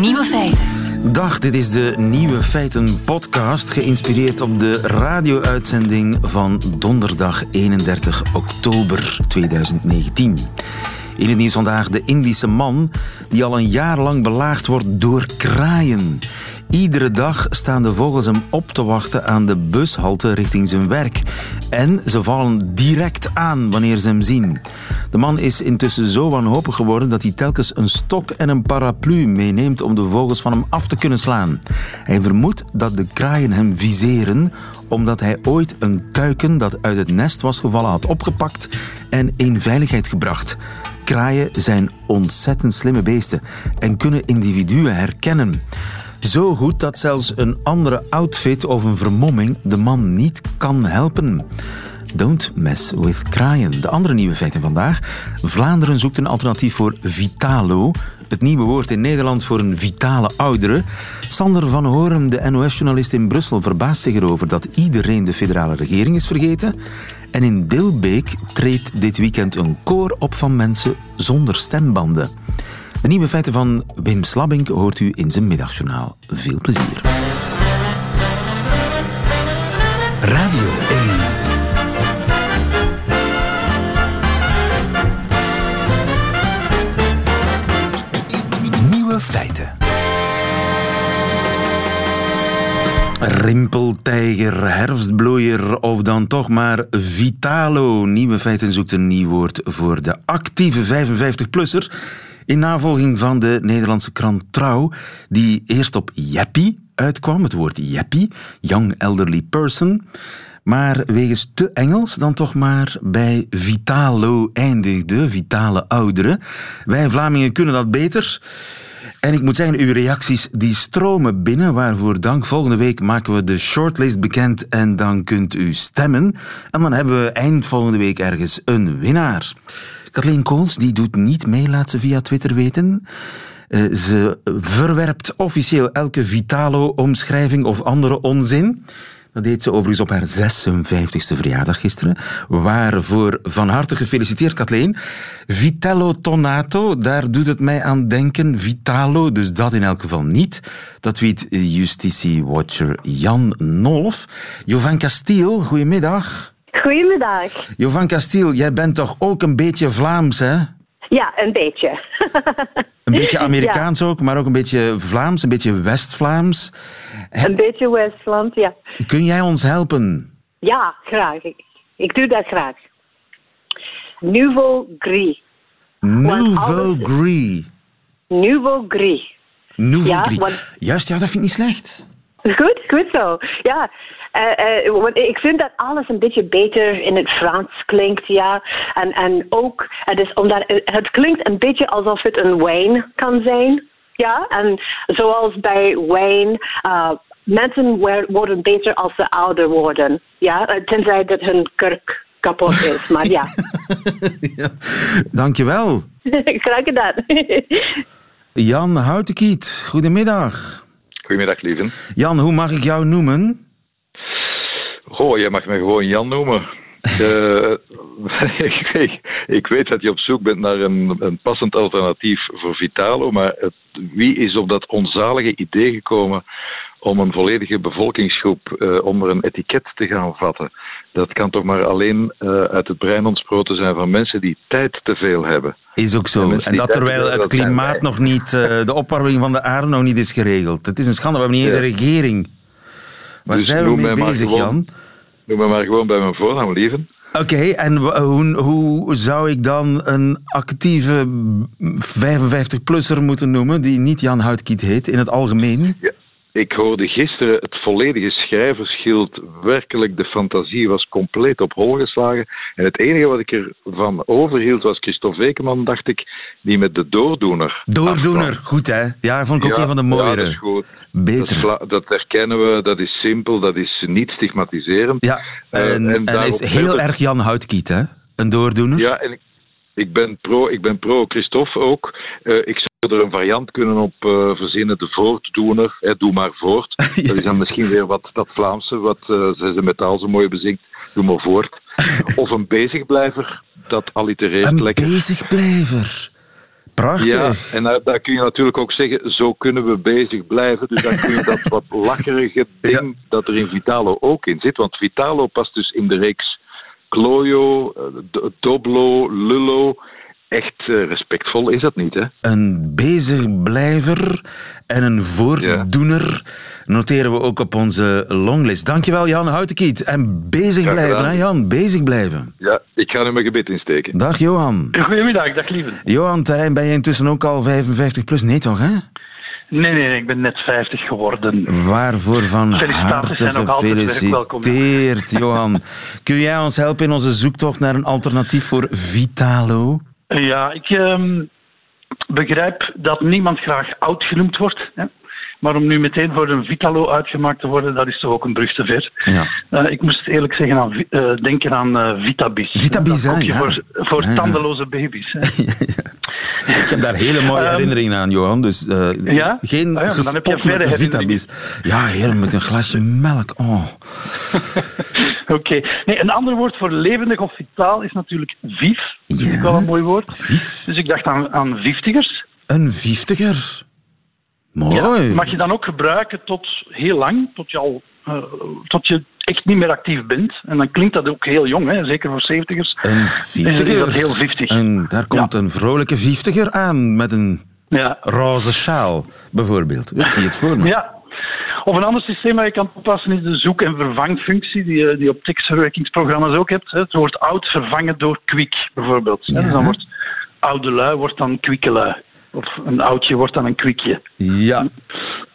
Nieuwe feiten. Dag, dit is de Nieuwe Feiten podcast, geïnspireerd op de radio-uitzending van donderdag 31 oktober 2019. In het nieuws vandaag de Indische man die al een jaar lang belaagd wordt door kraaien. Iedere dag staan de vogels hem op te wachten aan de bushalte richting zijn werk. En ze vallen direct aan wanneer ze hem zien. De man is intussen zo wanhopig geworden dat hij telkens een stok en een paraplu meeneemt om de vogels van hem af te kunnen slaan. Hij vermoedt dat de kraaien hem viseren omdat hij ooit een kuiken dat uit het nest was gevallen had opgepakt en in veiligheid gebracht. Kraaien zijn ontzettend slimme beesten en kunnen individuen herkennen. Zo goed dat zelfs een andere outfit of een vermomming de man niet kan helpen. Don't mess with kraaien. De andere nieuwe feiten vandaag. Vlaanderen zoekt een alternatief voor Vitalo. Het nieuwe woord in Nederland voor een vitale oudere. Sander van Horen, de NOS-journalist in Brussel, verbaast zich erover dat iedereen de federale regering is vergeten. En in Dilbeek treedt dit weekend een koor op van mensen zonder stembanden. Nieuwe feiten van Wim Slabbink hoort u in zijn middagjournaal. Veel plezier. Radio 1. Nieuwe feiten. Rimpeltijger, herfstbloeier of dan toch maar Vitalo. Nieuwe feiten zoekt een nieuw woord voor de actieve 55-plusser. In navolging van de Nederlandse krant Trouw, die eerst op Jeppy uitkwam, het woord Jeppy, Young Elderly Person, maar wegens te Engels dan toch maar bij Vitalo eindigde, vitale ouderen. Wij Vlamingen kunnen dat beter. En ik moet zeggen, uw reacties die stromen binnen, waarvoor dank. Volgende week maken we de shortlist bekend en dan kunt u stemmen. En dan hebben we eind volgende week ergens een winnaar. Kathleen Kools die doet niet mee, laat ze via Twitter weten. Uh, ze verwerpt officieel elke Vitalo-omschrijving of andere onzin. Dat deed ze overigens op haar 56e verjaardag gisteren. Waarvoor van harte gefeliciteerd, Kathleen. Vitello Tonato, daar doet het mij aan denken. Vitalo, dus dat in elk geval niet. Dat weet justitie-watcher Jan Nolf. Jovan Castiel, goedemiddag. Goedemiddag. Jovan Castiel, jij bent toch ook een beetje Vlaams, hè? Ja, een beetje. een beetje Amerikaans ook, maar ook een beetje Vlaams, een beetje West-Vlaams. Een beetje West-Vlaams, ja. Kun jij ons helpen? Ja, graag. Ik, ik doe dat graag. Nouveau gris. Nouveau gris. Nouveau gris. Nouveau Ja, gris. want- Juist, ja, dat vind ik niet slecht. Goed, goed zo. Ja, eh, eh, want ik vind dat alles een beetje beter in het Frans klinkt, ja. En, en ook, het is omdat het, het klinkt een beetje alsof het een wijn kan zijn, ja. En zoals bij wijn, eh, mensen worden beter als ze ouder worden, ja. Tenzij dat hun kurk kapot is, maar ja. ja. Dankjewel. Graag gedaan. Jan Houtenkiet, goedemiddag. Goedemiddag, lieven. Jan, hoe mag ik jou noemen? Goh, jij mag me gewoon Jan noemen. Eh, ik, ik- ik weet dat je op zoek bent naar een, een passend alternatief voor Vitalo, maar het- wie is op dat onzalige idee gekomen om een volledige bevolkingsgroep eh, onder een etiket te gaan vatten? Dat kan toch maar alleen eh, uit het brein ontsproten zijn van mensen die tijd te veel hebben. Is ook zo. En dat terwijl het klimaat nog niet, de opwarming van de aarde nog niet is geregeld. Het is een schande, we hebben niet eens een regering. Waar Dus zijn we mee bezig, gewoon- Jan? Noem me maar gewoon bij mijn voornaam, lieven. Oké, en hoe, hoe zou ik dan een actieve 55-plusser moeten noemen, die niet Jan Houtkiet heet, in het algemeen? Ja. Ik hoorde gisteren het volledige schrijverschild. Werkelijk, de fantasie was compleet op hol geslagen. En het enige wat ik ervan overhield was Christophe Wekeman, dacht ik, die met de doordoener. Doordoener, afkwam. goed hè? Ja, vond ik ook Ja, een van de Ja, mooiere. dat is goed. Dat, Beter. dat herkennen we, dat is simpel, dat is niet stigmatiserend. Ja, Eh, en, en, is heel erg Jan Houtkiet, hè? Een doordoener. Ja, en ik, ik ben pro, ik ben pro Christophe ook. Eh, ik zou er een variant kunnen op eh, verzinnen, de voortdoener. Hè, doe maar voort. Dat is dan misschien weer wat dat Vlaamse, wat eh ze metaal zo mooi bezingt. Doe maar voort. Of een bezigblijver, dat allitereert Een lekker. bezigblijver. Prachtig. Ja, en daar, daar, kun je natuurlijk ook zeggen, zo kunnen we bezig blijven. Dus dan kun je dat wat lacherige ding ja. dat er in Vitalo ook in zit. Want Vitalo past dus in de reeks Cloyo, Doblo, Lullo echt uh, respectvol is dat niet, hè? Een bezigblijver en een voordoener ja. noteren we ook op onze longlist. Dankjewel, Jan Houtenkiet. En bezig blijven, hè, Jan? Bezig blijven. Ja, ik ga nu mijn gebit insteken. Dag, Johan. Goedemiddag, dag lieven. Johan Terrein, ben je intussen ook al 55 plus? Nee, toch, hè? Nee, nee, ik ben net 50 geworden. Waarvoor van harte gefeliciteerd, Johan. Kun jij ons helpen in onze zoektocht naar een alternatief voor Vitalo? Ja, ik um, begrijp dat niemand graag oud genoemd wordt. Hè? Maar om nu meteen voor een Vitalo uitgemaakt te worden, dat is toch ook een brug te ver. Ja. Uh, ik moest eerlijk zeggen aan, uh, denken aan uh, Vitabis. Vitabis, hè? Ja. Voor, voor ja, tandeloze baby's. Hè? ik heb daar hele mooie um, herinneringen aan, Johan. Dus ja? geen ah, dan heb je met Vitabis. Ja, heer, met een glasje melk. Oh. Oké. Okay. Nee, een ander woord voor levendig of vitaal is natuurlijk vief. Dat vind ik wel een mooi woord. Vief. Dus ik dacht aan, aan viftigers. Een viftiger? Mooi. Ja, mag je dan ook gebruiken tot heel lang, tot je, al, uh, tot je echt niet meer actief bent. En dan klinkt dat ook heel jong, hè? zeker voor zeventigers. Een vijftiger. Is dat heel viftig. En daar komt ja. een vrolijke vijftiger aan met een ja. roze sjaal, bijvoorbeeld. Ik zie het voor me. Ja. Of een ander systeem dat je kan toepassen is de zoek- en vervangfunctie, die je die op tekstverwerkingsprogramma's ook hebt. Het woord oud vervangen door kwik, bijvoorbeeld. Ja. Dus dan wordt oude lui wordt dan kwikkelui. Of een oudje wordt dan een kwikje. Ja.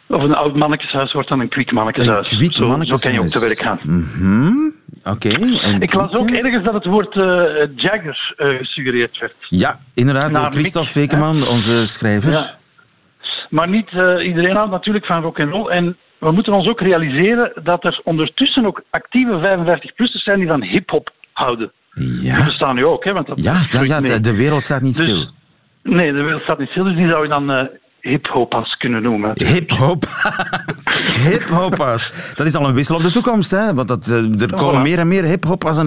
Of een oud mannetjeshuis wordt dan een kwik mannetjeshuis. Een kwik zo, mannetjeshuis. zo kan je ook te werk gaan. Mm -hmm. Oké. Okay. Ik las ook ergens dat het woord uh, Jagger uh, gesuggereerd werd. Ja, inderdaad. Naar door Christophe Mick, Vekeman, onze schrijver. Ja. Maar niet uh, iedereen houdt natuurlijk van rock and roll. En we moeten ons ook realiseren dat er ondertussen ook actieve 55-plussers zijn die van hip-hop houden. Ja. Die bestaan nu ook, hè? Want dat ja, ja, de wereld staat niet dus, stil. Nee, de wereld staat niet stil, dus die zou je dan uh, hip-hopas kunnen noemen. Hip-hopas. hip-hopas. Dat is al een wissel op de toekomst, hè? Want dat, uh, er komen voilà. meer en meer hip-hopas en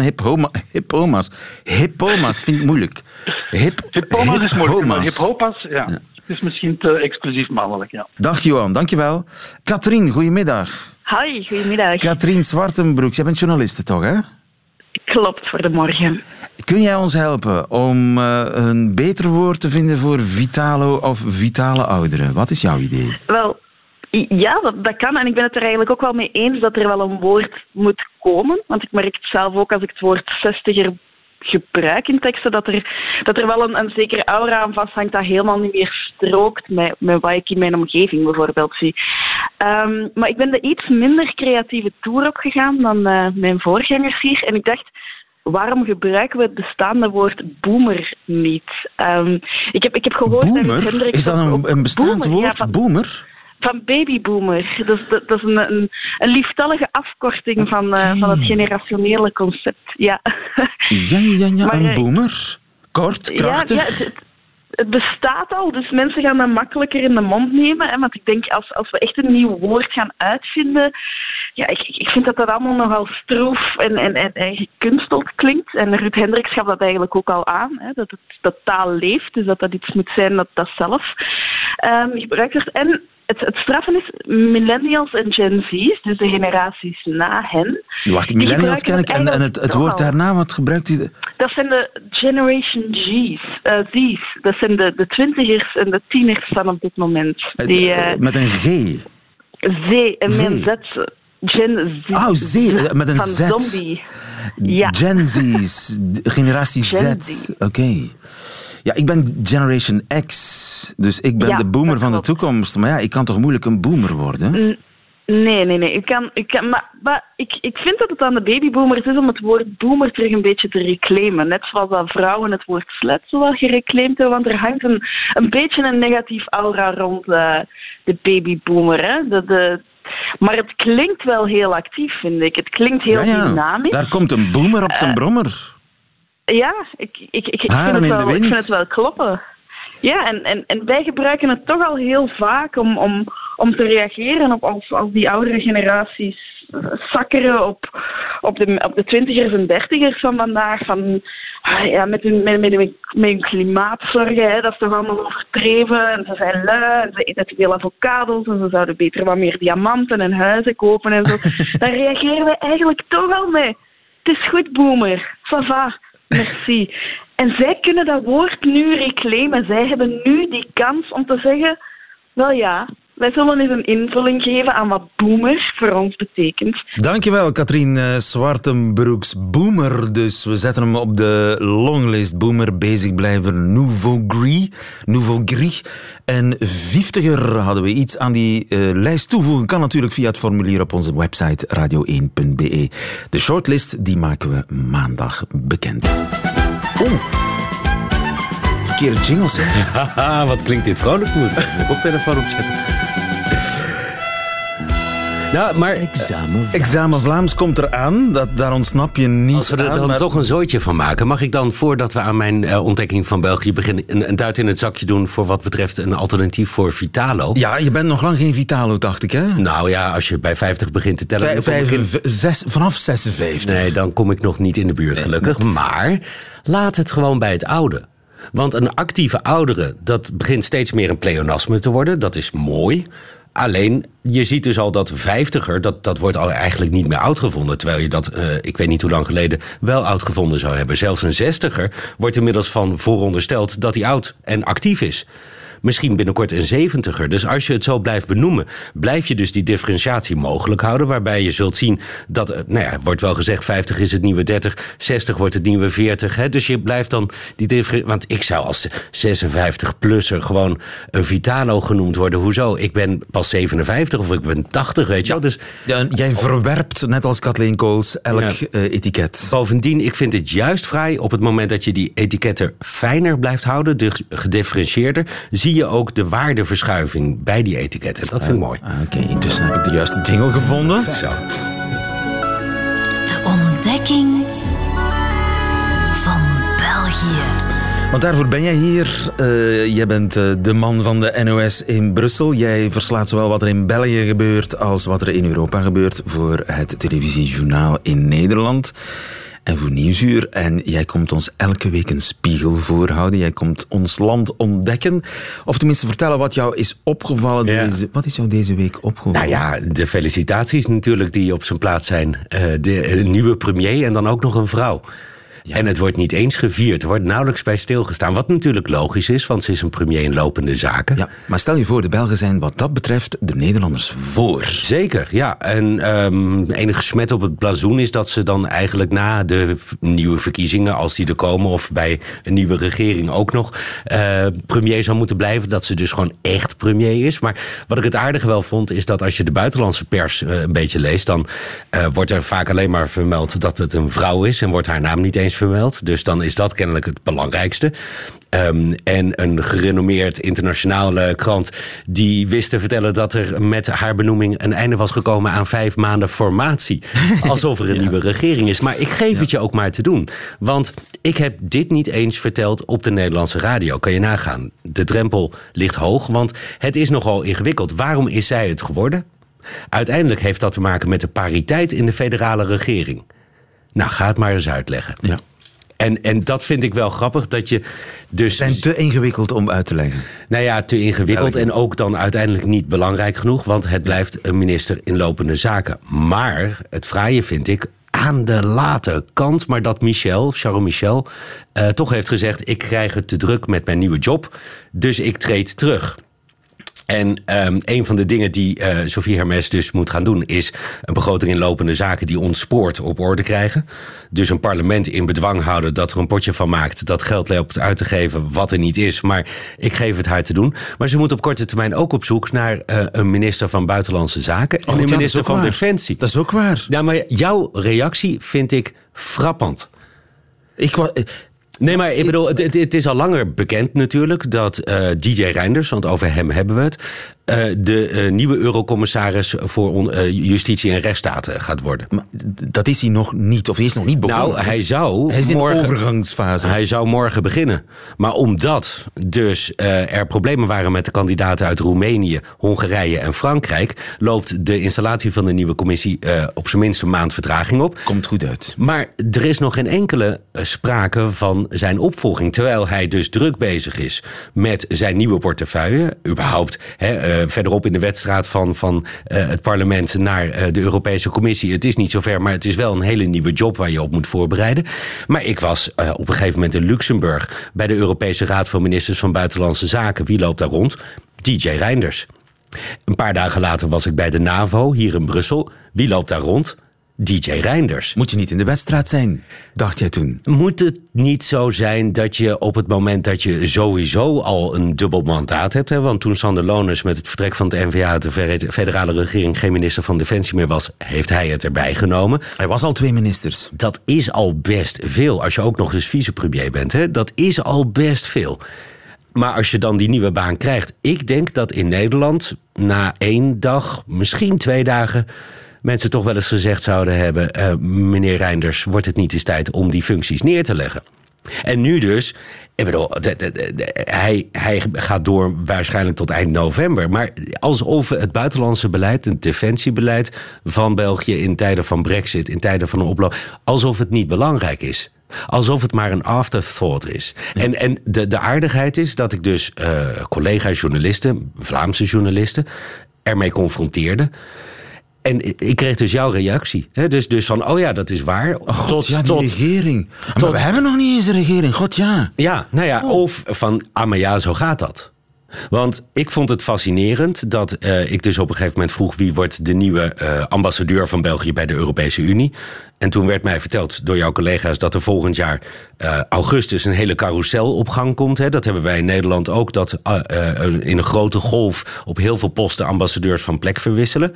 hip-homas. Hip-homas vind ik moeilijk. Hip Hip-homas is moeilijk, maar hip-hopas, ja. Ja. Het is misschien te exclusief mannelijk, ja. Dag Johan, dankjewel. Katrien, goedemiddag. Hoi, goedemiddag. Katrien Zwartenbroeks, jij bent journaliste toch, hè? Klopt, voor de morgen. Kun jij ons helpen om uh, een beter woord te vinden voor vitalo of vitale ouderen? Wat is jouw idee? Wel, ja, dat, dat kan. En ik ben het er eigenlijk ook wel mee eens dat er wel een woord moet komen. Want ik merk het zelf ook als ik het woord zestiger gebruik in teksten, dat er, dat er wel een, een zekere aura aan vasthangt dat helemaal niet meer strookt met, met wat ik in mijn omgeving bijvoorbeeld zie. Um, maar ik ben de iets minder creatieve tour opgegaan dan uh, mijn voorgangers hier. En ik dacht, waarom gebruiken we het bestaande woord boomer niet? Um, ik, heb, ik heb gehoord... Boomer? Is dat een, een bestaand boomer, woord? Ja, van, boomer? van babyboomer. Dat is, dat, dat is een, een, een, lieftallige afkorting van, uh, van het generationele concept. Ja, ja, ja, ja Maar, een uh, boomer. Kort, krachtig. Ja, ja, het, het bestaat al, dus mensen gaan dat makkelijker in de mond nemen. Hè, want ik denk, als, als we echt een nieuw woord gaan uitvinden... Ja, ik, ik vind dat dat allemaal nogal stroef en, en, en, en gekunsteld klinkt. En Ruud Hendricks gaf dat eigenlijk ook al aan. Hè, dat, het, dat taal leeft, dus dat dat iets moet zijn dat dat zelf um, gebruikt wordt. En het, het straffen is millennials en Gen Z's, dus de generaties na hen. Wacht, millennials ken ik. En, en het, het woord daarna, wat gebruikt u? Dat zijn de Generation G's. Uh, Z's. Dat zijn de, de twintigers en de tieners van op dit moment. Die, uh, met een G. Z een Z. Gen Z. Oh, Z, met een van Z. Zombie. Ja. Gen Z's, generatie Gen Z. Z. Oké. Okay. Ja, ik ben Generation X, dus ik ben Ja, de boomer van de toekomst. Maar ja, ik kan toch moeilijk een boomer worden? N- Nee, nee, nee. Ik, kan, ik, kan, maar, maar ik, ik vind dat het aan de babyboomers is om het woord boomer terug een beetje te reclaimen. Net zoals dat vrouwen het woord slet zo wel gereclaimd hebben. Want er hangt een, een beetje een negatief aura rond uh, de babyboomer. Hè? De, de, maar het klinkt wel heel actief, vind ik. Het klinkt heel ja, ja. dynamisch. Daar komt een boomer op zijn Uh, brommer. Ja, ik, ik, ik, ik, vind het wel, ik vind het wel kloppen. Ja, en, en, en wij gebruiken het toch al heel vaak om, om, om te reageren op als, als die oudere generaties sakkeren op, op, de, op de twintigers en dertigers van vandaag. Van, ah, ja, met, hun, met, met, hun, met hun klimaatzorgen, hè, dat is toch allemaal overdreven. En ze zijn lui, en ze eten te veel avocados en ze zouden beter wat meer diamanten en huizen kopen en zo. Daar reageren we eigenlijk toch al mee. Het is goed, boomer. Ça va. Merci. En zij kunnen dat woord nu reclamen. Zij hebben nu die kans om te zeggen: wel ja, wij zullen eens een invulling geven aan wat boomer voor ons betekent. Dankjewel, Katrien Zwartenbroeks. Boomer, dus we zetten hem op de longlist. Boomer, bezig blijven. Nouveau Gris. Nouveau Gris. En viftiger hadden we iets aan die uh, lijst toevoegen. Kan natuurlijk via het formulier op onze website radio1.be. De shortlist die maken we maandag bekend. Oeh. Verkeerde jingles, hè? wat klinkt dit vrolijk moet. Ik op telefoon opzetten. Ja, maar examen, examen Vlaams komt eraan. Dat, daar ontsnap je niet Als we er dan toch een zooitje van maken, mag ik dan voordat we aan mijn uh, ontdekking van België beginnen, een, een duit in het zakje doen voor wat betreft een alternatief voor Vitalo? Ja, je bent nog lang geen Vitalo, dacht ik, hè? Nou ja, als je bij 50 begint te tellen. Vijf, vijf, zes, vanaf 56. Nee, dan kom ik nog niet in de buurt, gelukkig. Maar laat het gewoon bij het oude. Want een actieve oudere, dat begint steeds meer een pleonasme te worden. Dat is mooi. Alleen, je ziet dus al dat vijftiger, dat, dat wordt al eigenlijk niet meer oud gevonden. Terwijl je dat, uh, ik weet niet hoe lang geleden, wel oud gevonden zou hebben. Zelfs een zestiger wordt inmiddels van voorondersteld dat hij oud en actief is misschien binnenkort een zeventiger. Dus als je het zo blijft benoemen, blijf je dus die differentiatie mogelijk houden. Waarbij je zult zien dat, eh, nou ja, wordt wel gezegd, 50 is het nieuwe 30, 60 wordt het nieuwe 40. Hè? Dus je blijft dan die differentiatie. Want ik zou als 56-plusser gewoon een Vitalo genoemd worden. Hoezo? Ik ben pas 57 of ik ben 80, weet je wel. Dus, ja, jij verwerpt, net als Kathleen Kools, elk uh, etiket. Bovendien, ik vind het juist vrij op het moment dat je die etiketten fijner blijft houden, dus gedifferentieerder, zie zie je ook de waardeverschuiving bij die etiketten. Dat vind ik mooi. Ah, oké, intussen heb ik de juiste jingle gevonden. Zo. De ontdekking van België. Want daarvoor ben jij hier. Uh, jij bent uh, de man van de NOS in Brussel. Jij verslaat zowel wat er in België gebeurt als wat er in Europa gebeurt voor het televisiejournaal in Nederland en voor Nieuwsuur. En jij komt ons elke week een spiegel voorhouden. Jij komt ons land ontdekken. Of tenminste vertellen wat jou is opgevallen. Deze, wat is jou deze week opgevallen? Nou ja, de felicitaties natuurlijk die op zijn plaats zijn. Uh, de, nieuwe premier en dan ook nog een vrouw. En het wordt niet eens gevierd. Er wordt nauwelijks bij stilgestaan. Wat natuurlijk logisch is, want ze is een premier in lopende zaken. Ja, maar stel je voor, de Belgen zijn wat dat betreft de Nederlanders voor. Zeker, ja. En um, enige smet op het blazoen is dat ze dan eigenlijk na de nieuwe verkiezingen, als die er komen, of bij een nieuwe regering ook nog, uh, premier zou moeten blijven. Dat ze dus gewoon echt premier is. Maar wat ik het aardige wel vond, is dat als je de buitenlandse pers uh, een beetje leest, dan uh, wordt er vaak alleen maar vermeld dat het een vrouw is en wordt haar naam niet eens vermeld. Dus dan is dat kennelijk het belangrijkste. Um, en een gerenommeerd internationale krant die wist te vertellen dat er met haar benoeming een einde was gekomen aan vijf maanden formatie. Alsof er een nieuwe regering is. Maar ik geef het je ook maar te doen. Want ik heb dit niet eens verteld op de Nederlandse radio. Kan je nagaan. De drempel ligt hoog, want het is nogal ingewikkeld. Waarom is zij het geworden? Uiteindelijk heeft dat te maken met de pariteit in de federale regering. Nou, ga het maar eens uitleggen. Ja. En, en dat vind ik wel grappig, dat je dus... zijn te ingewikkeld om uit te leggen. Nou ja, te ingewikkeld en ook dan uiteindelijk niet belangrijk genoeg... want het blijft een minister in lopende zaken. Maar het fraaie vind ik aan de late kant... maar dat Michel, Charles Michel, uh, toch heeft gezegd... ik krijg het te druk met mijn nieuwe job, dus ik treed terug... En um, een van de dingen die uh, Sophie Hermes dus moet gaan doen... is een begroting in lopende zaken die ontspoort op orde krijgen. Dus een parlement in bedwang houden dat er een potje van maakt... dat geld loopt uit te geven wat er niet is. Maar ik geef het haar te doen. Maar ze moet op korte termijn ook op zoek naar uh, een minister van Buitenlandse Zaken... en een minister van waar. Defensie. Dat is ook waar. Ja, maar jouw reactie vind ik frappant. Ik was... Nee, maar ik bedoel, het, het, is al langer bekend natuurlijk dat eh, DJ Reinders, want over hem hebben we het, eh, de eh, nieuwe eurocommissaris voor on- justitie en rechtsstaat gaat worden. Maar dat is hij nog niet, of hij is nog niet begonnen. Nou, hij zou Hij is in morgen- de overgangsfase. Hij zou morgen beginnen. Maar omdat dus er problemen waren met de kandidaten uit Roemenië, Hongarije en Frankrijk, loopt de installatie van de nieuwe commissie op zijn minst een maand vertraging op. Komt goed uit. Maar er is nog geen enkele sprake van zijn opvolging. Terwijl hij dus druk bezig is met zijn nieuwe portefeuille. Überhaupt hè, eh, verderop in de wedstrijd van, van eh, het parlement naar eh, de Europese Commissie. Het is niet zover, maar het is wel een hele nieuwe job waar je op moet voorbereiden. Maar ik was op een gegeven moment in Luxemburg bij de Europese Raad van Ministers van Buitenlandse Zaken. Wie loopt daar rond? DJ Reinders. Een paar dagen later was ik bij de NAVO hier in Brussel. Wie loopt daar rond? DJ Reinders. Moet je niet in de wedstrijd zijn, dacht jij toen. Moet het niet zo zijn dat je op het moment dat je sowieso al een dubbel mandaat hebt... Hè, want toen Sander Loners met het vertrek van het NVA uit de federale regering... geen minister van Defensie meer was, heeft hij het erbij genomen. Hij was al twee ministers. Dat is al best veel, als je ook nog eens vicepremier bent. Hè? Dat is al best veel. Maar als je dan die nieuwe baan krijgt... ik denk dat in Nederland na één dag, misschien twee dagen... mensen toch wel eens gezegd zouden hebben... eh, meneer Reinders, wordt het niet eens tijd om die functies neer te leggen? En nu dus, ik bedoel, de- de- de- de- hij, hij gaat door waarschijnlijk tot eind november. Maar alsof het buitenlandse beleid, het defensiebeleid van België in tijden van brexit, in tijden van een oploop, alsof het niet belangrijk is. Alsof het maar een afterthought is. En, en de, de aardigheid is dat ik dus eh collega-journalisten, Vlaamse journalisten, ermee confronteerde. En ik kreeg dus jouw reactie. Hè? Dus, dus van, oh ja, dat is waar. God, ja, die tot, regering. tot- Maar we hebben nog niet eens een regering, god ja. ja, nou ja, of van, ah maar ja, zo gaat dat. Want ik vond het fascinerend dat eh, ik dus op een gegeven moment vroeg... wie wordt de nieuwe eh, ambassadeur van België bij de Europese Unie. En toen werd mij verteld door jouw collega's... dat er volgend jaar eh, augustus een hele carousel op gang komt. Hè. Dat hebben wij in Nederland ook. Dat in een grote golf op heel veel posten ambassadeurs van plek verwisselen.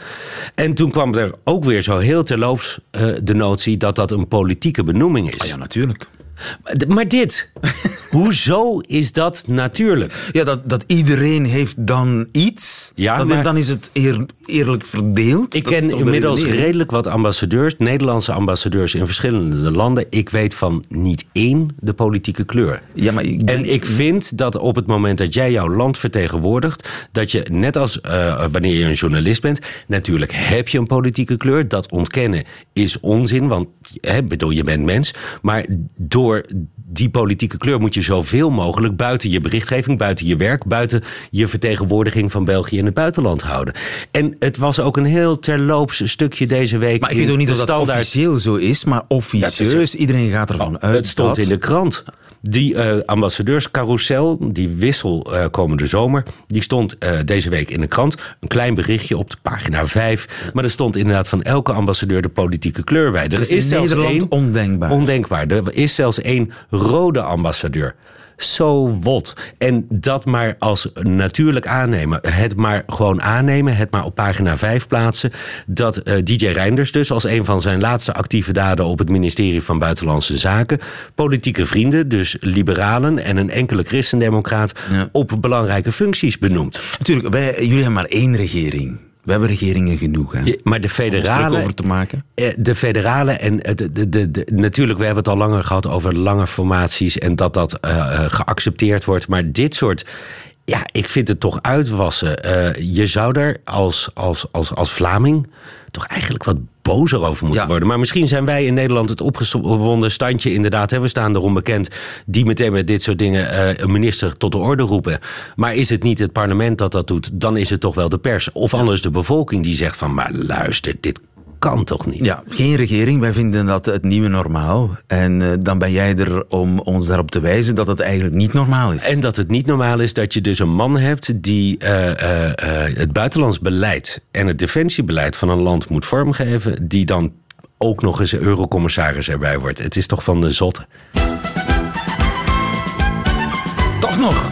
En toen kwam er ook weer zo heel terloops de notie... dat dat een politieke benoeming is. Ah, ja, natuurlijk. Maar- dit, hoezo is dat natuurlijk? Ja, dat, dat iedereen heeft dan iets. Ja, dan, maar- dan is het eer- eerlijk verdeeld. Ik ken inmiddels redelijk wat ambassadeurs, Nederlandse ambassadeurs in verschillende landen. Ik weet van niet één de politieke kleur. Ja, maar ik En ik vind dat op het moment dat jij jouw land vertegenwoordigt, dat je net als eh, wanneer je een journalist bent, natuurlijk heb je een politieke kleur. Dat ontkennen is onzin, want hè, bedoel, je bent mens. Maar door die politieke kleur moet je zoveel mogelijk buiten je berichtgeving, buiten je werk, buiten je vertegenwoordiging van België in het buitenland houden. En het was ook een heel terloops stukje deze week. Maar ik weet ook niet of dat standaard- officieel zo is, maar officieus, iedereen gaat ervan uit het stond dat- in de krant. Die eh ambassadeurscarousel, die wissel eh, komende zomer, die stond eh, deze week in de krant. Een klein berichtje op de pagina 5. Maar er stond inderdaad van elke ambassadeur de politieke kleur bij. Er Dat is in zelfs Nederland één- ondenkbaar. Ondenkbaar. Er is zelfs één rode ambassadeur. Zo wat. En dat maar als natuurlijk aannemen. Het maar gewoon aannemen. Het maar op pagina 5 plaatsen. Dat eh, DJ Reinders dus als een van zijn laatste actieve daden op het ministerie van Buitenlandse Zaken. Politieke vrienden, dus liberalen en een enkele christendemocraat. Ja. op belangrijke functies benoemt. Natuurlijk, wij, jullie hebben maar één regering. We hebben regeringen genoeg, hè. Ja, Maar de federale over te maken. Eh, De federale en eh, de, de, de, de- natuurlijk, we hebben het al langer gehad over lange formaties en dat dat eh, geaccepteerd wordt. Maar dit soort, ja, ik vind het toch uitwassen. Eh, je zou er als, als, als, als Vlaming toch eigenlijk wat bozer over moeten Ja. worden. Maar misschien zijn wij in Nederland het opgewonden standje inderdaad. Hè, we staan erom bekend die meteen met dit soort dingen eh, een minister tot de orde roepen. Maar is het niet het parlement dat dat doet, dan is het toch wel de pers. Of anders de bevolking die zegt van, maar luister, dit kan toch niet? Ja, geen regering. Wij vinden dat het nieuwe normaal. En eh, dan ben jij er om ons daarop te wijzen dat het eigenlijk niet normaal is. En dat het niet normaal is dat je dus een man hebt die eh, eh, eh, het buitenlands beleid en het defensiebeleid van een land moet vormgeven, die dan ook nog eens eurocommissaris erbij wordt. Het is toch van de zotte. Toch nog.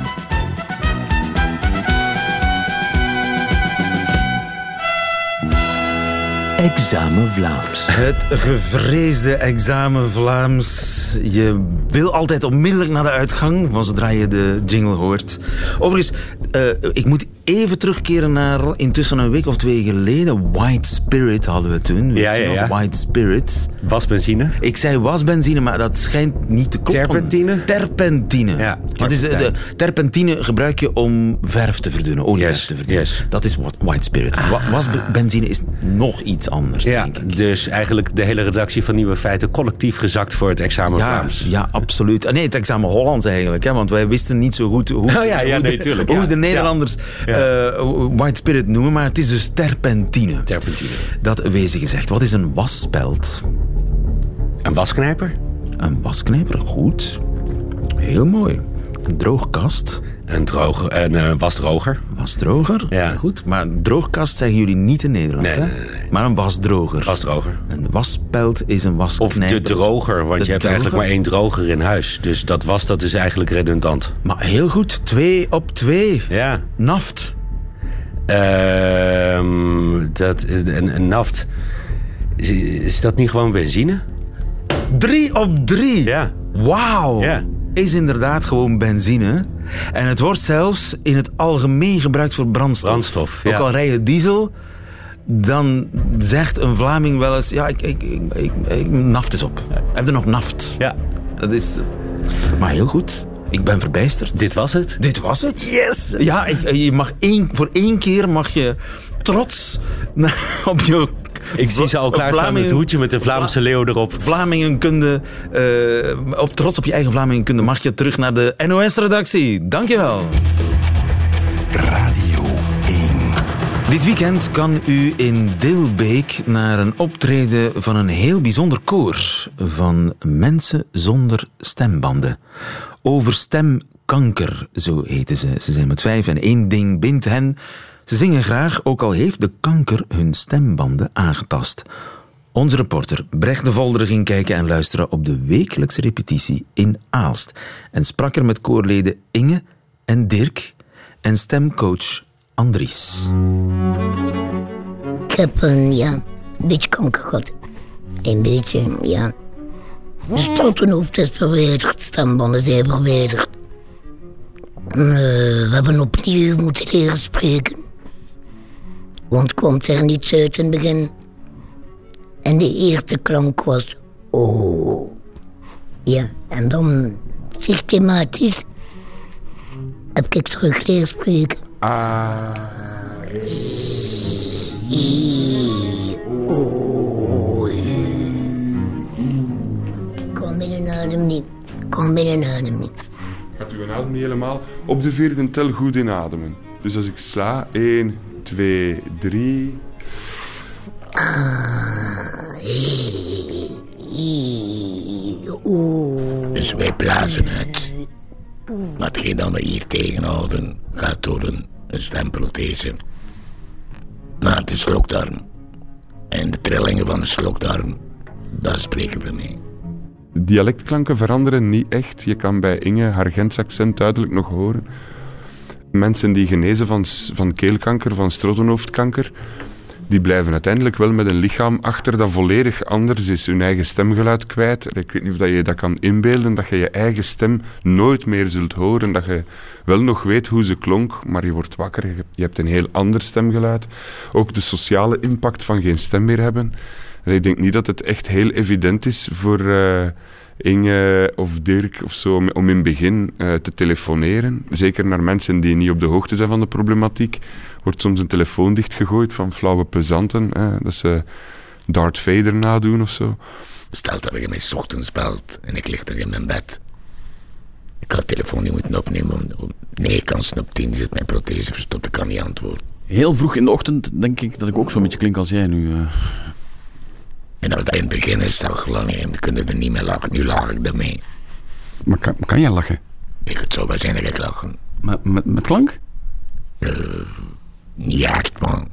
Examen Vlaams. Het gevreesde examen Vlaams. Je wil altijd onmiddellijk naar de uitgang, van zodra je de jingle hoort. Overigens, uh, ik moet even terugkeren naar intussen een week of twee geleden. White Spirit hadden we toen. Ja, ja, ja. White Spirit. Wasbenzine? Ik zei wasbenzine, maar dat schijnt niet te kloppen. Terpentine? Terpentine. Ja, Dat is de, de, terpentine gebruik je om verf te verdunnen, olieverf Yes, te verdunnen. yes. Dat is what, white spirit. Wa- Wasbenzine is nog iets anders, Ja, denk ik. dus eigenlijk de hele redactie van Nieuwe Feiten collectief gezakt voor het examen Ja, Vlaams. ja, absoluut. Nee, het examen Hollands eigenlijk. Hè, want wij wisten niet zo goed hoe, Oh ja, ja, hoe, nee, de, tuurlijk, hoe de Nederlanders eh, white spirit noemen. Maar het is dus terpentine. Terpentine. Dat wezen gezegd. Wat is een wasspeld? Een wasknijper? Een wasknijper, goed. Heel mooi. Een droogkast. Een, droger, een eh, wasdroger? Wasdroger. Ja. Goed. Maar droogkast zeggen jullie niet in Nederland, Nee, hè? nee, nee. Maar een wasdroger. Wasdroger. Een waspeld is een Of wasknijper. de droger, want De je hebt droger? eigenlijk maar één droger in huis. Dus dat was, dat is eigenlijk redundant. Maar heel goed. Twee op twee. Ja. Naft. Ehm dat, een, een naft. Is, is dat niet gewoon benzine? Drie op drie. Ja. Wauw. Ja. Is inderdaad gewoon benzine. En het wordt zelfs in het algemeen gebruikt voor brandstof. Brandstof, Ook al rij je diesel, dan zegt een Vlaming wel eens... Ja, ik, ik, ik, ik, naft is op. Heb je nog naft? Ja. Dat is... Maar heel goed. Ik ben verbijsterd. Dit was het? Dit was het. Yes! Ja, je mag één, voor één keer mag je trots op je... Ik zie ze al klaarstaan met het hoedje met de Vlaamse leeuw erop. Vlamingenkunde, eh, op trots op je eigen Vlamingenkunde mag je terug naar de NOS-redactie. Dankjewel. Radio 1. Dit weekend kan u in Dilbeek naar een optreden van een heel bijzonder koor van mensen zonder stembanden. Over stemkanker, zo heten ze. Ze zijn met vijf en één ding bindt hen. Ze zingen graag, ook al heeft de kanker hun stembanden aangetast. Onze reporter Brecht de Volder ging kijken en luisteren op de wekelijkse repetitie in Aalst. En sprak er met koorleden Inge en Dirk en stemcoach Andries. Ik heb een, ja, beetje kanker gehad. Een beetje, ja. De stotenhoofd is verwijderd, stembanden zijn verwijderd. Eh, we hebben opnieuw moeten leren spreken. Want komt er niets uit in het begin. En de eerste klank was oh. Ja, en dan systematisch heb ik terug leren spreken. Kom binnen adem niet. Kom binnen adem niet. Gaat uw adem niet helemaal op de vierde tel goed inademen. Dus als ik sla, 1, 2, 3. Dus wij blazen het. Maar hetgeen dat we hier tegenhouden gaat door een, een stemprothese naar de slokdarm. En de trillingen van de slokdarm, daar spreken we mee. Dialectklanken veranderen niet echt. Je kan bij Inge haar Gents accent duidelijk nog horen. Mensen die genezen van, van keelkanker, van strotenhoofdkanker, die blijven uiteindelijk wel met een lichaam achter dat volledig anders is. Hun eigen stemgeluid kwijt. Ik weet niet of dat je dat kan inbeelden, dat je je eigen stem nooit meer zult horen. Dat je wel nog weet hoe ze klonk, maar je wordt wakker. Je, hebt een heel ander stemgeluid. Ook de sociale impact van geen stem meer hebben. En ik denk niet dat het echt heel evident is voor eh, Inge of Dirk of zo om, om in het begin eh, te telefoneren. Zeker naar mensen die niet op de hoogte zijn van de problematiek. Wordt soms een telefoon dichtgegooid van flauwe pesanten. dat ze Darth Vader nadoen of zo. Stel dat je mij 's ochtends belt en ik lig nog in mijn bed. Ik had de telefoon niet moeten opnemen. Om, om, nee, kans op 10 zit mijn prothese verstopt, ik kan niet antwoorden. Heel vroeg in de ochtend denk ik dat ik ook zo'n beetje klink als jij nu. eh. En als dat in het begin is, en dan kunnen er niet meer lachen. Nu lach ik ermee. Maar kan, kan jij lachen? Ik, het dat ik lachen. Maar met, met klank? Niet echt, man.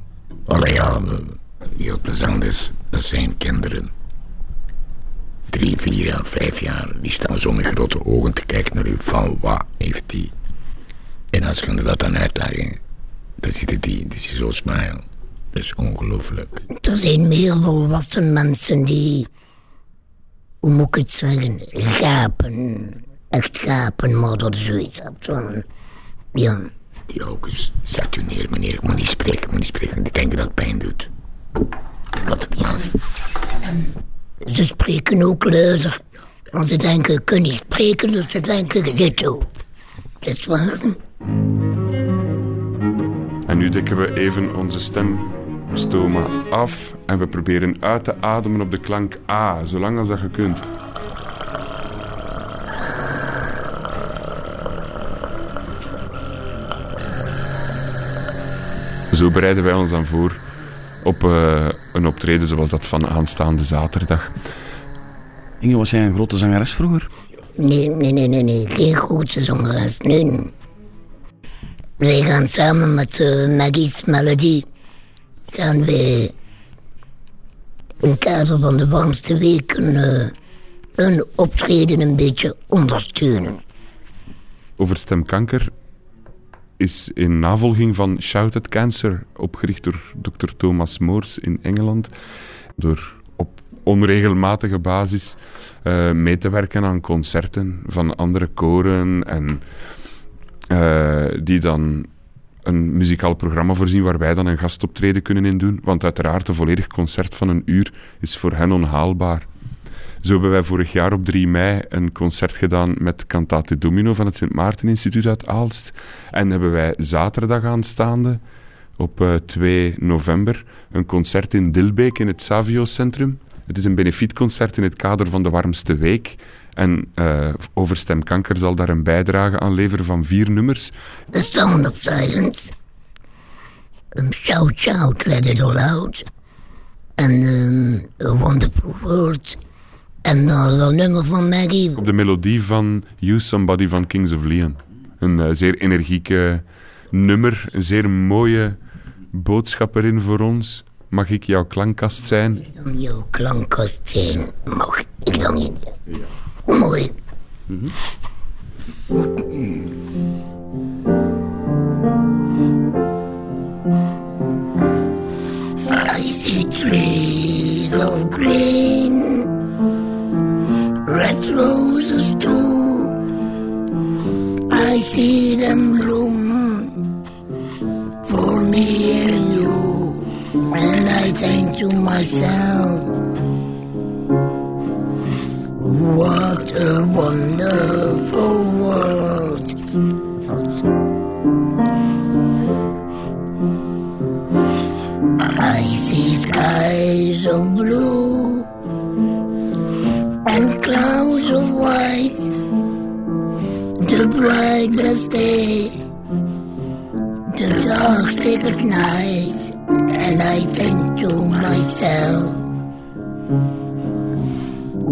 Allee, ja, eh, heel plezant is. Dat zijn kinderen. Drie, vier jaar, vijf jaar. Die staan zo met grote ogen te kijken naar u. Van wat heeft die? En als je dat dan uitleggen, dan ziet het die, die zo smile. Dat is ongelooflijk. Er zijn meer volwassen mensen die, hoe moet ik het zeggen, gapen. Echt gapen, maar dat is zoiets van, ja. Die ook eens, zet u neer, meneer. Ik moet niet spreken, ik moet niet spreken. Ik denk dat het pijn doet. Ik had het niet af. Ze spreken ook luider. Want ze denken, ik kan niet spreken, dus ze denken, dit ook. Dat is waar. En nu dekken we even onze stemstoma af en we proberen uit te ademen op de klank A, zolang als dat je kunt. Zo bereiden wij ons dan voor op eh, een optreden zoals dat van aanstaande zaterdag. Inge, was jij een grote zangeres vroeger? Nee, nee, nee, nee, nee. geen grote zangeres. Nee. Wij gaan samen met uh, Maggie's Melody gaan wij in kader van de warmste weken uh, een optreden een beetje ondersteunen. Over stemkanker is in navolging van Shout at Cancer, opgericht door Dr. Thomas Moors in Engeland, door op onregelmatige basis uh, mee te werken aan concerten van andere koren en uh, die dan een muzikaal programma voorzien waar wij dan een gastoptreden kunnen in doen. Want uiteraard, een volledig concert van een uur is voor hen onhaalbaar. Zo hebben wij vorig jaar op 3 mei een concert gedaan met Cantate Domino van het Sint Maarten Instituut uit Aalst. En hebben wij zaterdag aanstaande, op uh, 2 november, een concert in Dilbeek in het Savio Centrum. Het is een benefietconcert in het kader van de warmste week. En uh, over stemkanker zal daar een bijdrage aan leveren van vier nummers. The Sound of Silence. Um, shout, shout, let it all out. En um, A Wonderful World. En dan dat nummer van Maggie. Op de melodie van You Somebody van Kings of Leon. Een uh, zeer energieke nummer, een zeer mooie boodschap erin voor ons. Mag ik jouw klankkast zijn? Ik dan jouw klankkast zijn. Mag ik dan niet? Ja. I see trees of green, red roses too. I see them bloom for me and you, and I think to myself. What a wonderful world. I see skies of blue and clouds of white. The bright blessed day, the dark secret night, and I think to myself.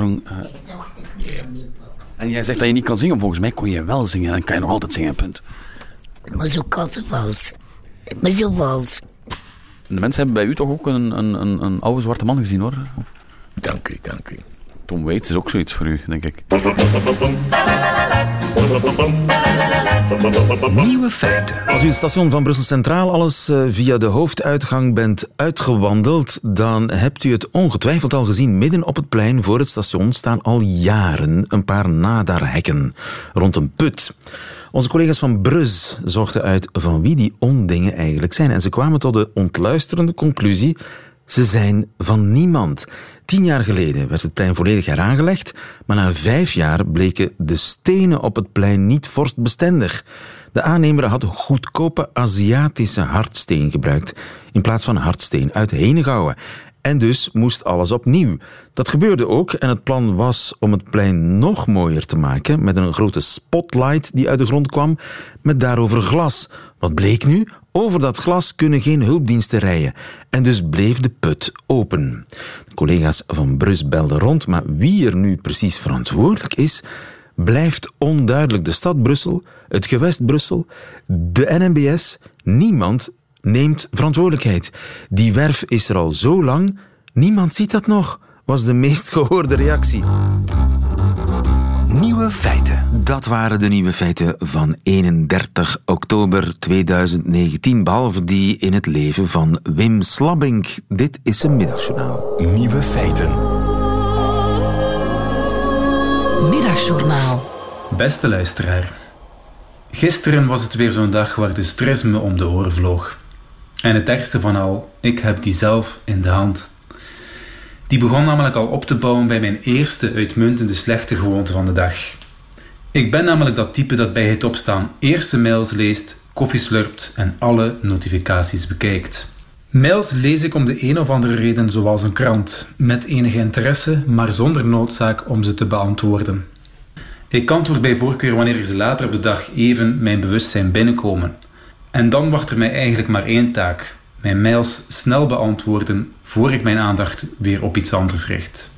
Armstrong. Uh, en jij zegt dat je niet kan zingen. Volgens mij kon je wel zingen. En kan je nog altijd zingen, punt. Maar zo kattenvals. Maar zo vals. De mensen hebben bij u toch ook een, een, een, een oude zwarte man gezien, hoor? Dank u, dank u. Tom Waits is ook zoiets voor u, denk ik. Nieuwe feiten. Als u het station van Brussel Centraal alles eh, via de hoofduitgang bent uitgewandeld, dan hebt u het ongetwijfeld al gezien. Midden op het plein voor het station staan al jaren een paar nadarhekken rond een put. Onze collega's van Brus zochten uit van wie die ondingen eigenlijk zijn. En ze kwamen tot de ontluisterende conclusie: ze zijn van niemand. Tien jaar geleden werd het plein volledig heraangelegd, maar na vijf jaar bleken de stenen op het plein niet vorstbestendig. De aannemer had goedkope Aziatische hardsteen gebruikt in plaats van hardsteen uit Henegouwen. En dus moest alles opnieuw. Dat gebeurde ook en het plan was om het plein nog mooier te maken met een grote spotlight die uit de grond kwam met daarover glas. Wat bleek nu? Over dat glas kunnen geen hulpdiensten rijden. En dus bleef de put open. De collega's van Brus belden rond, maar wie er nu precies verantwoordelijk is, blijft onduidelijk. De stad Brussel, het gewest Brussel, de NMBS, niemand neemt verantwoordelijkheid. Die werf is er al zo lang, niemand ziet dat nog, was de meest gehoorde reactie. Nieuwe feiten. Dat waren de nieuwe feiten van 31 oktober 2019, behalve die in het leven van Wim Slabbink. Dit is een middagjournaal. Nieuwe feiten. Middagjournaal. Beste luisteraar. Gisteren was het weer zo'n dag waar de stress me om de oren vloog. En het ergste van al, ik heb die zelf in de hand. Die begon namelijk al op te bouwen bij mijn eerste uitmuntende slechte gewoonte van de dag. Ik ben namelijk dat type dat bij het opstaan eerste mails leest, koffie slurpt en alle notificaties bekijkt. Mails lees ik om de een of andere reden zoals een krant, met enige interesse, maar zonder noodzaak om ze te beantwoorden. Ik antwoord bij voorkeur wanneer ze later op de dag even mijn bewustzijn binnenkomen. En dan wacht er mij eigenlijk maar één taak: mijn mails snel beantwoorden voor ik mijn aandacht weer op iets anders richt.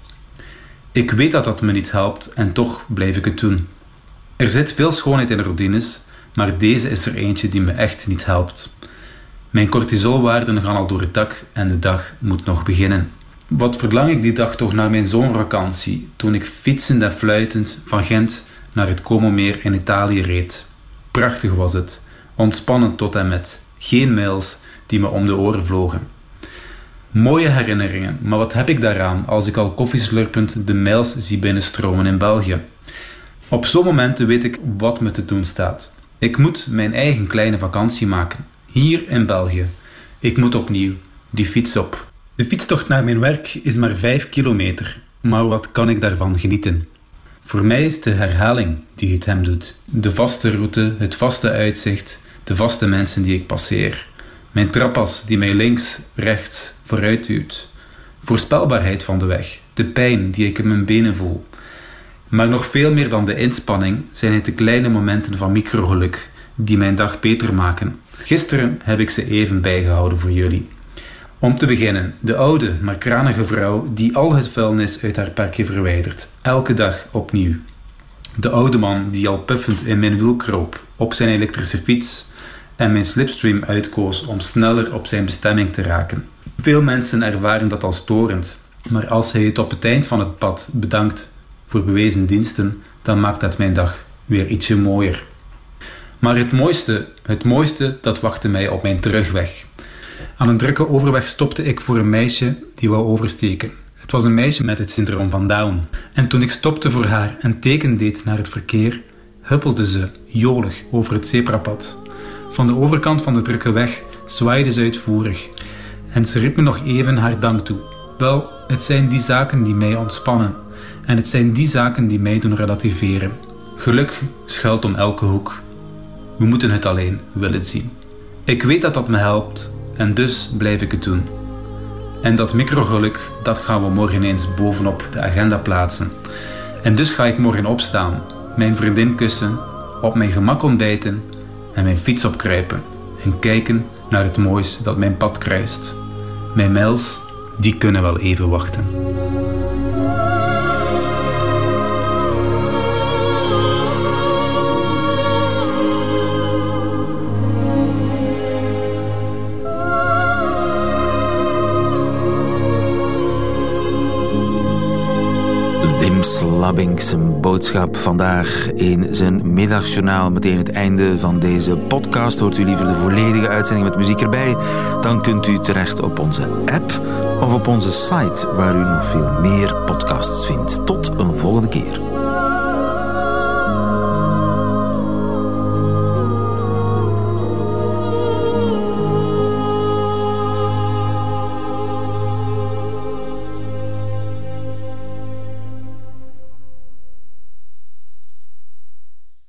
Ik weet dat dat me niet helpt en toch blijf ik het doen. Er zit veel schoonheid in routines, maar deze is er eentje die me echt niet helpt. Mijn cortisolwaarden gaan al door het dak en de dag moet nog beginnen. Wat verlang ik die dag toch naar mijn zomervakantie, toen ik fietsend en fluitend van Gent naar het Como-meer in Italië reed. Prachtig was het, ontspannend tot en met, geen mails die me om de oren vlogen. Mooie herinneringen, maar wat heb ik daaraan als ik al koffieslurpend de mails zie binnenstromen in België? Op zo'n momenten weet ik wat me te doen staat. Ik moet mijn eigen kleine vakantie maken, hier in België. Ik moet opnieuw die fiets op. De fietstocht naar mijn werk is maar 5 kilometer, maar wat kan ik daarvan genieten? Voor mij is de herhaling die het hem doet. De vaste route, het vaste uitzicht, de vaste mensen die ik passeer. Mijn trappas die mij links, rechts, vooruit duwt. Voorspelbaarheid van de weg, de pijn die ik in mijn benen voel. Maar nog veel meer dan de inspanning zijn het de kleine momenten van microgeluk die mijn dag beter maken. Gisteren heb ik ze even bijgehouden voor jullie. Om te beginnen, de oude, maar kranige vrouw die al het vuilnis uit haar parkje verwijdert, elke dag opnieuw. De oude man die al puffend in mijn wiel kroop, op zijn elektrische fiets en mijn slipstream uitkoos om sneller op zijn bestemming te raken. Veel mensen ervaren dat als storend, maar als hij het op het eind van het pad bedankt voor bewezen diensten, dan maakt dat mijn dag weer ietsje mooier. Maar het mooiste, het mooiste, dat wachtte mij op mijn terugweg. Aan een drukke overweg stopte ik voor een meisje die wou oversteken. Het was een meisje met het syndroom van Down. En toen ik stopte voor haar en teken deed naar het verkeer, huppelde ze jolig over het zebrapad. Van de overkant van de drukke weg zwaaide ze uitvoerig. En ze riep me nog even haar dank toe. Wel, het zijn die zaken die mij ontspannen. En het zijn die zaken die mij doen relativeren. Geluk schuilt om elke hoek. We moeten het alleen willen zien. Ik weet dat dat me helpt en dus blijf ik het doen. En dat microgeluk, dat gaan we morgen eens bovenop de agenda plaatsen. En dus ga ik morgen opstaan, mijn vriendin kussen, op mijn gemak ontbijten en mijn fiets opkruipen en kijken naar het moois dat mijn pad kruist. Mijn mails, die kunnen wel even wachten. Slabbing zijn boodschap vandaag in zijn middagjournaal. Meteen het einde van deze podcast. Hoort u liever de volledige uitzending met muziek erbij? Dan kunt u terecht op onze app of op onze site, waar u nog veel meer podcasts vindt. Tot een volgende keer.